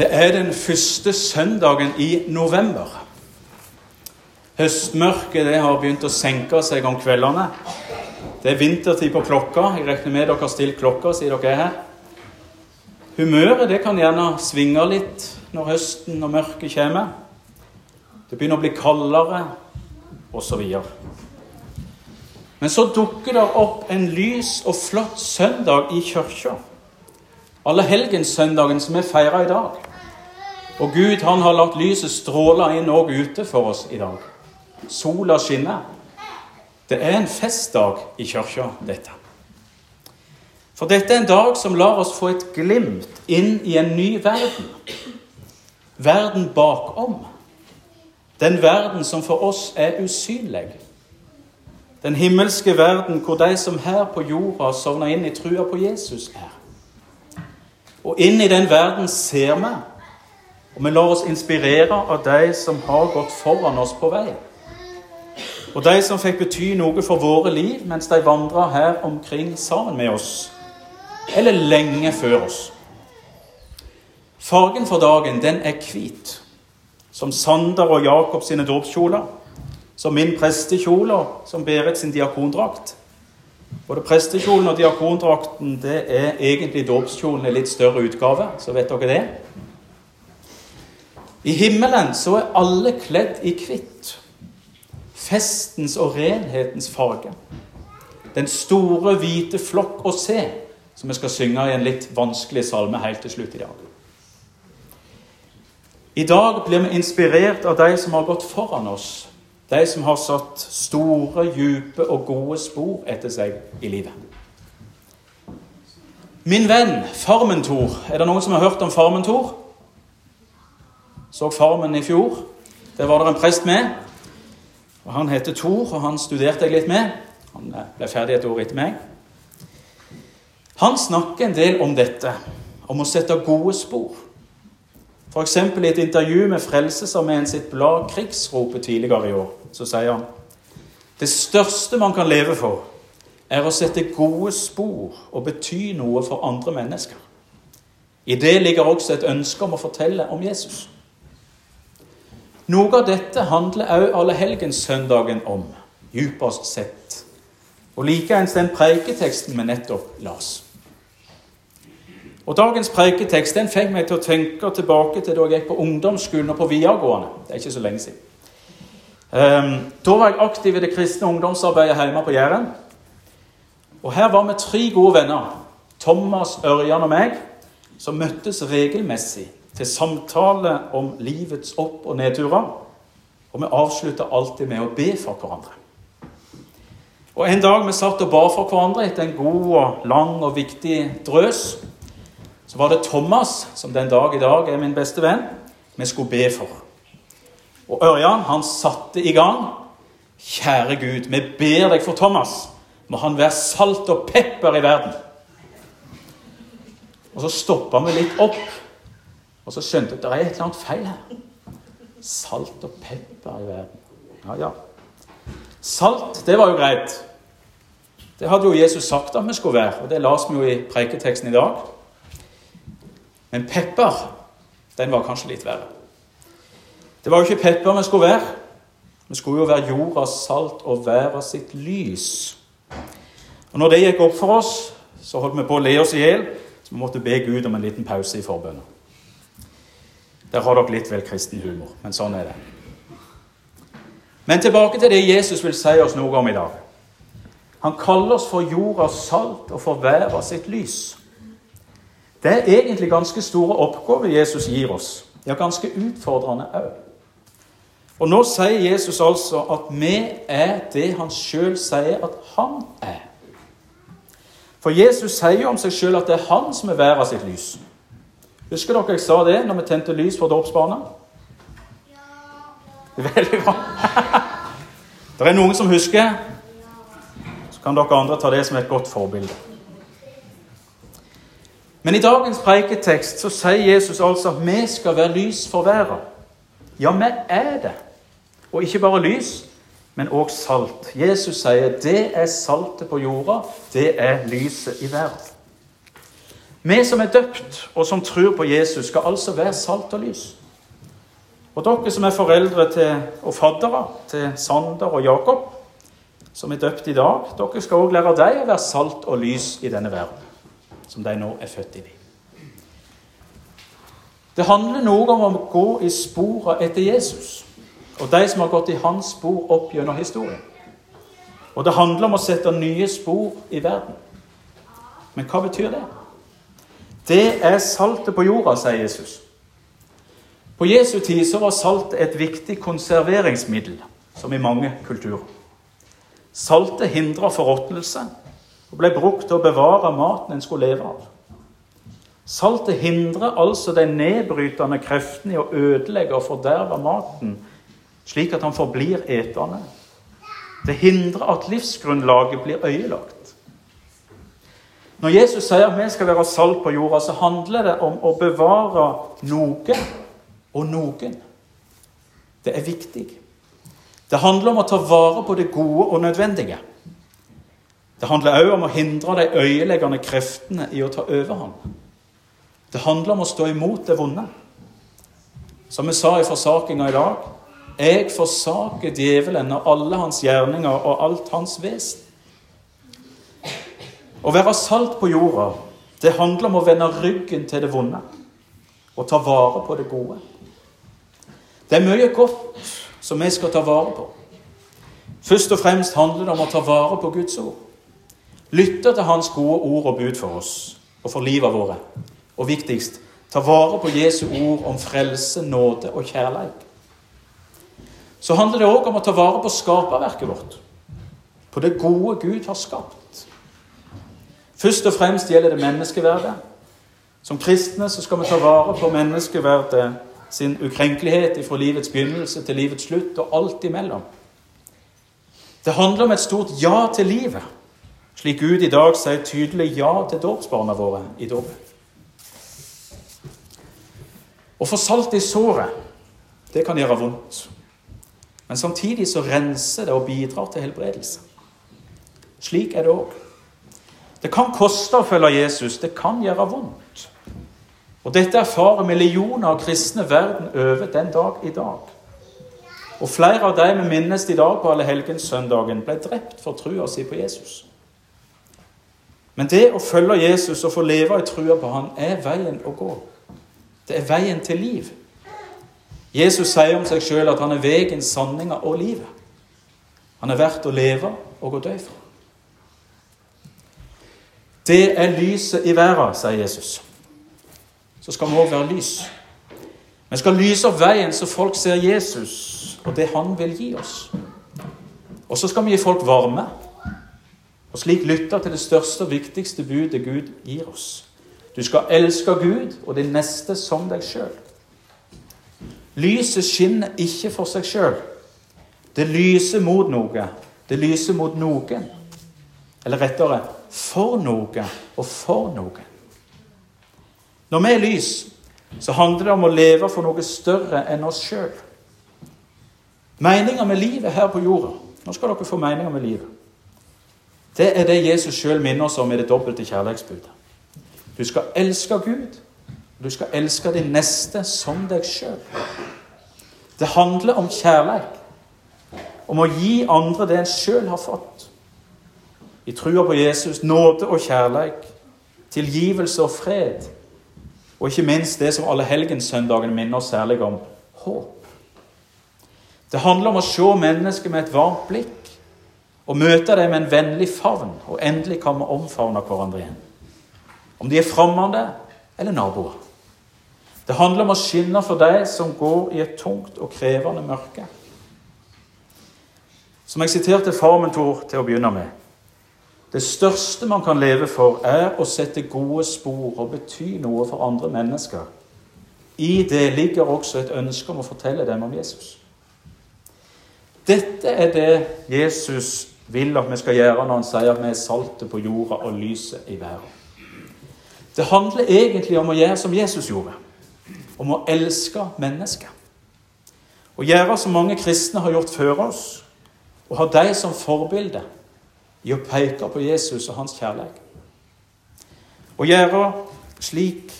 Det er den første søndagen i november. Høstmørket det har begynt å senke seg om kveldene. Det er vintertid på klokka. Jeg regner med dere har stilt klokka siden dere er her. Humøret det kan gjerne svinge litt når høsten og mørket kommer. Det begynner å bli kaldere, osv. Men så dukker det opp en lys og flott søndag i kirka. Allehelgenssøndagen som vi feirer i dag. Og Gud han har latt lyset stråle inn òg ute for oss i dag. Sola skinner. Det er en festdag i kirka, dette. For dette er en dag som lar oss få et glimt inn i en ny verden. Verden bakom. Den verden som for oss er usynlig. Den himmelske verden hvor de som her på jorda sovner inn i trua på Jesus, er. Og inn i den verden ser vi og vi lar oss inspirere av de som har gått foran oss på vei. Og de som fikk bety noe for våre liv mens de vandra her omkring sammen med oss. Eller lenge før oss. Fargen for dagen, den er hvit. Som Sander og Jakob sine dåpskjoler. Som min prestekjole som Berit sin diakondrakt. Både prestekjolen og diakondrakten det er egentlig dåpskjolen i litt større utgave. Så vet dere det. I himmelen så er alle kledd i hvitt. Festens og renhetens farge. Den store, hvite flokk å se, som vi skal synge i en litt vanskelig salme helt til slutt i dag. I dag blir vi inspirert av de som har gått foran oss. De som har satt store, dype og gode spor etter seg i livet. Min venn Farmentor. Er det noen som har hørt om Farmentor? Så Farmen i fjor. Der var det en prest med. og Han heter Tor, og han studerte jeg litt med. Han ble ferdig et år etter meg. Han snakker en del om dette, om å sette gode spor. F.eks. i et intervju med Frelsesarmeen sitt blad Krigsropet tidligere i år, så sier han det største man kan leve for, er å sette gode spor og bety noe for andre mennesker. I det ligger også et ønske om å fortelle om Jesus. Noe av dette handler også allehelgenssøndagen om, djupest sett. Og likeens den preiketeksten vi nettopp las. Og Dagens preiketekst den fikk meg til å tenke tilbake til da jeg gikk på ungdomsskolen og på videregående. Det er ikke så lenge siden. Um, da var jeg aktiv i det kristne ungdomsarbeidet hjemme på Jæren. Og her var vi tre gode venner, Thomas, Ørjan og meg, som møttes regelmessig til samtale om livets opp- og nedturer. Og vi avslutta alltid med å be for hverandre. Og En dag vi satt og ba for hverandre etter en god og lang og viktig drøs, så var det Thomas, som den dag i dag er min beste venn, vi skulle be for. Og Ørjan han satte i gang. Kjære Gud, vi ber deg for Thomas. Må han være salt og pepper i verden. Og så stoppa vi litt opp og så skjønte vi at det er et eller annet feil her. Salt og pepper i verden. Ja, ja. Salt, det var jo greit. Det hadde jo Jesus sagt at vi skulle være, og det las vi jo i preiketeksten i dag. Men pepper, den var kanskje litt verre. Det var jo ikke pepper vi skulle være. Vi skulle jo være jordas salt og været sitt lys. Og når det gikk opp for oss, så holdt vi på å le oss i hjel, så vi måtte be Gud om en liten pause i forbønner. Der har dere litt vel kristen humor, men sånn er det. Men tilbake til det Jesus vil si oss noe om i dag. Han kaller oss for jordas salt og for været sitt lys. Det er egentlig ganske store oppgaver Jesus gir oss. Ja, ganske utfordrende òg. Og nå sier Jesus altså at vi er det han sjøl sier at han er. For Jesus sier jo om seg sjøl at det er han som er været sitt lys. Husker dere jeg sa det når vi tente lys for dåpsbarna? Ja. Veldig bra. det er noen som husker. Så kan dere andre ta det som et godt forbilde. Men i dagens preiketekst så sier Jesus altså at vi skal være lys for verden. Ja, vi er det. Og ikke bare lys, men òg salt. Jesus sier det er saltet på jorda, det er lyset i verden. Vi som er døpt, og som tror på Jesus, skal altså være salt og lys. Og dere som er foreldre til, og faddere til Sander og Jakob, som er døpt i dag, dere skal også lære dem å være salt og lys i denne verden, som de nå er født inn i. Det handler noe om å gå i sporene etter Jesus og de som har gått i hans spor opp gjennom historien. Og det handler om å sette nye spor i verden. Men hva betyr det? Det er saltet på jorda, sier Jesus. På Jesu tid så var salt et viktig konserveringsmiddel, som i mange kulturer. Saltet hindra forråtnelse og ble brukt til å bevare maten en skulle leve av. Saltet hindrer altså de nedbrytende kreftene i å ødelegge og forderve maten, slik at han forblir etende. Det hindrer at livsgrunnlaget blir øyelagt. Når Jesus sier at vi skal være salt på jorda, så handler det om å bevare noe og noen. Det er viktig. Det handler om å ta vare på det gode og nødvendige. Det handler også om å hindre de øyeleggende kreftene i å ta overhånd. Det handler om å stå imot det vonde. Som vi sa i forsakinga i dag Jeg forsaker djevelen og alle hans gjerninger og alt hans vesen. Å være salt på jorda, det handler om å vende ryggen til det vonde og ta vare på det gode. Det er mye godt som vi skal ta vare på. Først og fremst handler det om å ta vare på Guds ord. Lytte til Hans gode ord og bud for oss og for livet våre. Og viktigst ta vare på Jesu ord om frelse, nåde og kjærlighet. Så handler det òg om å ta vare på skaperverket vårt. På det gode Gud har skapt. Først og fremst gjelder det menneskeverdet. Som kristne så skal vi ta vare på menneskeverdet sin ukrenkelighet fra livets begynnelse til livets slutt og alt imellom. Det handler om et stort ja til livet, slik Gud i dag sier tydelig ja til dåpsbarna våre i dåpen. Å få salt i såret, det kan gjøre vondt. Men samtidig så renser det og bidrar til helbredelse. Slik er det òg. Det kan koste å følge Jesus. Det kan gjøre vondt. Og Dette erfarer millioner av kristne verden over den dag i dag. Og Flere av dem vi minnes i dag på allehelgenssøndagen, ble drept for trua si på Jesus. Men det å følge Jesus og få leve i trua på han er veien å gå. Det er veien til liv. Jesus sier om seg sjøl at han er veien, sanninga og livet. Han er verdt å leve og å dø for. Det er lyset i verden, sier Jesus. Så skal vi òg være lys. Vi skal lyse opp veien så folk ser Jesus og det han vil gi oss. Og så skal vi gi folk varme, og slik lytte til det største og viktigste budet Gud gir oss. Du skal elske Gud og din neste som deg sjøl. Lyset skinner ikke for seg sjøl. Det lyser mot noe. Det lyser mot noen. Eller rettere for noe og for noe. Når vi er lys, så handler det om å leve for noe større enn oss sjøl. Meninga med livet her på jorda Nå skal dere få meninga med livet. Det er det Jesus sjøl minner oss om i det dobbelte kjærlighetsbudet. Du skal elske Gud, du skal elske din neste som deg sjøl. Det handler om kjærlighet. Om å gi andre det en sjøl har fått i trua på Jesus, nåde og kjærleik, tilgivelse og fred, og ikke minst det som alle helgenssøndagene minner oss særlig om håp. Det handler om å se mennesket med et varmt blikk og møte dem med en vennlig favn, og endelig kan vi omfavne hverandre igjen. Om de er fremmede eller naboer. Det handler om å skinne for deg som går i et tungt og krevende mørke. Som jeg siterte farmentor til å begynne med. Det største man kan leve for, er å sette gode spor og bety noe for andre mennesker. I det ligger også et ønske om å fortelle dem om Jesus. Dette er det Jesus vil at vi skal gjøre når han sier at vi er saltet på jorda og lyset i verden. Det handler egentlig om å gjøre som Jesus gjorde. Om å elske mennesker. Å gjøre som mange kristne har gjort før oss, og ha dem som forbilde i å peke på Jesus og hans kjærlighet. Å gjøre Slik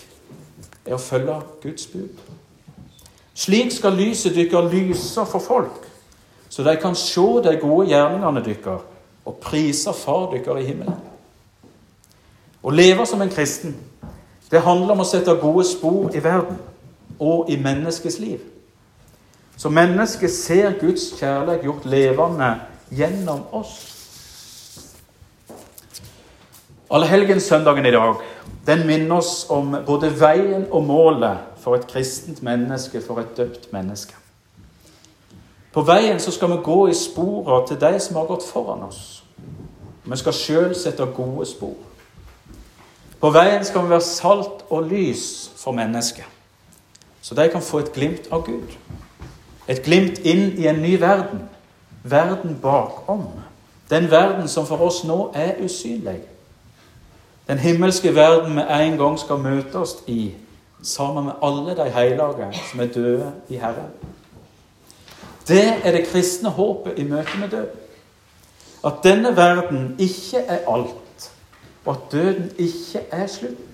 er å følge Guds bud. Slik skal lyset deres lyse for folk, så de kan se de gode gjerningene deres og prise Far deres i himmelen. Å leve som en kristen, det handler om å sette gode spor i verden og i menneskets liv. Så mennesket ser Guds kjærlighet gjort levende gjennom oss. Allehelgenssøndagen i dag den minner oss om både veien og målet for et kristent menneske, for et døpt menneske. På veien så skal vi gå i sporene til de som har gått foran oss. Vi skal sjøl sette gode spor. På veien skal vi være salt og lys for mennesket, så de kan få et glimt av Gud. Et glimt inn i en ny verden. Verden bakom. Den verden som for oss nå er usynlig. Den himmelske verden vi en gang skal møte oss i, sammen med alle de hellige som er døde i Herren. Det er det kristne håpet i møte med døden. At denne verden ikke er alt, og at døden ikke er slutten.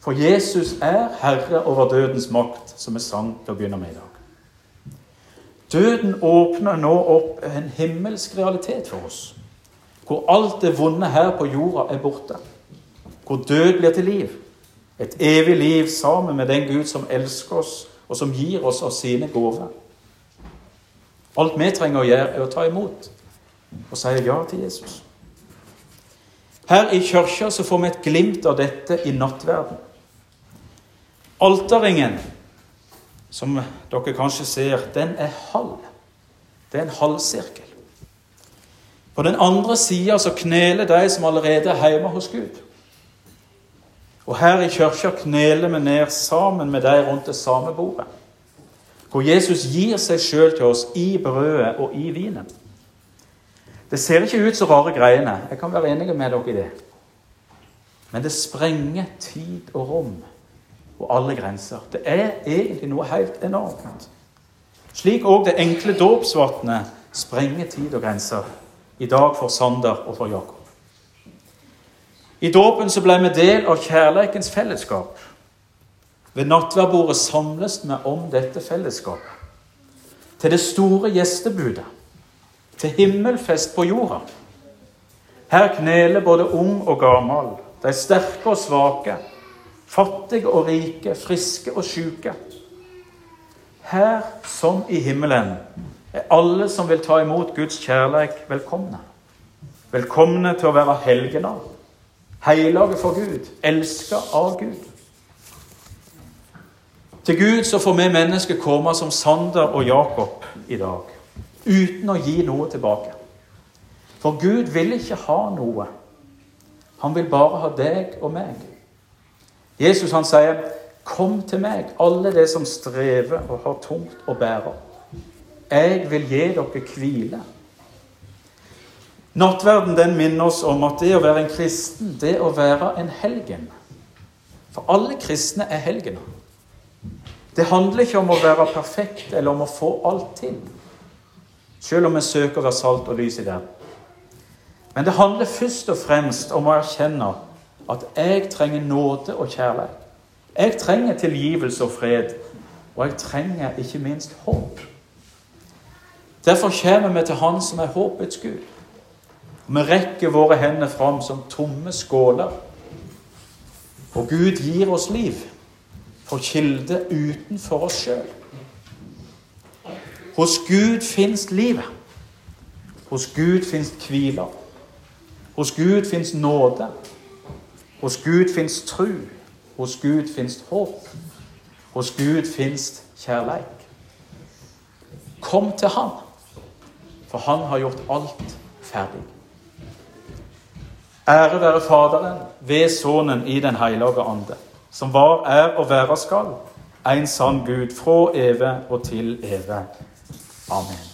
For Jesus er herre over dødens makt, som vi sang til å begynne med i dag. Døden åpner nå opp en himmelsk realitet for oss, hvor alt det vonde her på jorda er borte hvor død blir til liv. Et evig liv sammen med den Gud som elsker oss, og som gir oss av sine gaver. Alt vi trenger å gjøre, er å ta imot og si ja til Jesus. Her i kirka får vi et glimt av dette i nattverden. Alterringen, som dere kanskje ser, den er halv. Det er en halvsirkel. På den andre sida så kneler de som allerede er hjemme hos Gud. Og her i kirka kneler vi ned sammen med deg rundt det samme bordet. Hvor Jesus gir seg sjøl til oss i brødet og i vinen. Det ser ikke ut så rare greiene. Jeg kan være enig med dere i det. Men det sprenger tid og rom og alle grenser. Det er egentlig noe helt enormt. Slik òg det enkle dåpsvannet sprenger tid og grenser. I dag for Sander og for Jakob. I dåpen så ble vi del av kjærleikens fellesskap. Ved nattverdbordet samles vi om dette fellesskapet. Til det store gjestebudet. Til himmelfest på jorda. Her kneler både ung og gammel, de sterke og svake, fattige og rike, friske og sjuke. Her som i himmelen er alle som vil ta imot Guds kjærleik, velkomne. Velkomne til å være helgener Hellige for Gud, elska av Gud. Til Gud så får vi mennesker komme som Sander og Jakob i dag, uten å gi noe tilbake. For Gud vil ikke ha noe. Han vil bare ha deg og meg. Jesus han sier, 'Kom til meg, alle de som strever og har tungt å bære.' 'Jeg vil gi dere hvile.' Nattverden den minner oss om at det å være en kristen, det å være en helgen For alle kristne er helgener. Det handler ikke om å være perfekt eller om å få alt til, selv om vi søker å være salt og lys i det. Men det handler først og fremst om å erkjenne at jeg trenger nåde og kjærlighet. Jeg trenger tilgivelse og fred, og jeg trenger ikke minst håp. Derfor kommer vi til Han som er håpets Gud. Vi rekker våre hender fram som tomme skåler. Og Gud gir oss liv for kilde utenfor oss sjøl. Hos Gud fins livet. Hos Gud fins hvile. Hos Gud fins nåde. Hos Gud fins tru. Hos Gud fins håp. Hos Gud fins kjærleik. Kom til Han, for Han har gjort alt ferdig. Ære være Faderen ved Sønnen i Den hellige ande, som var, er og være skal, en sann Gud fra evig og til evig. Amen.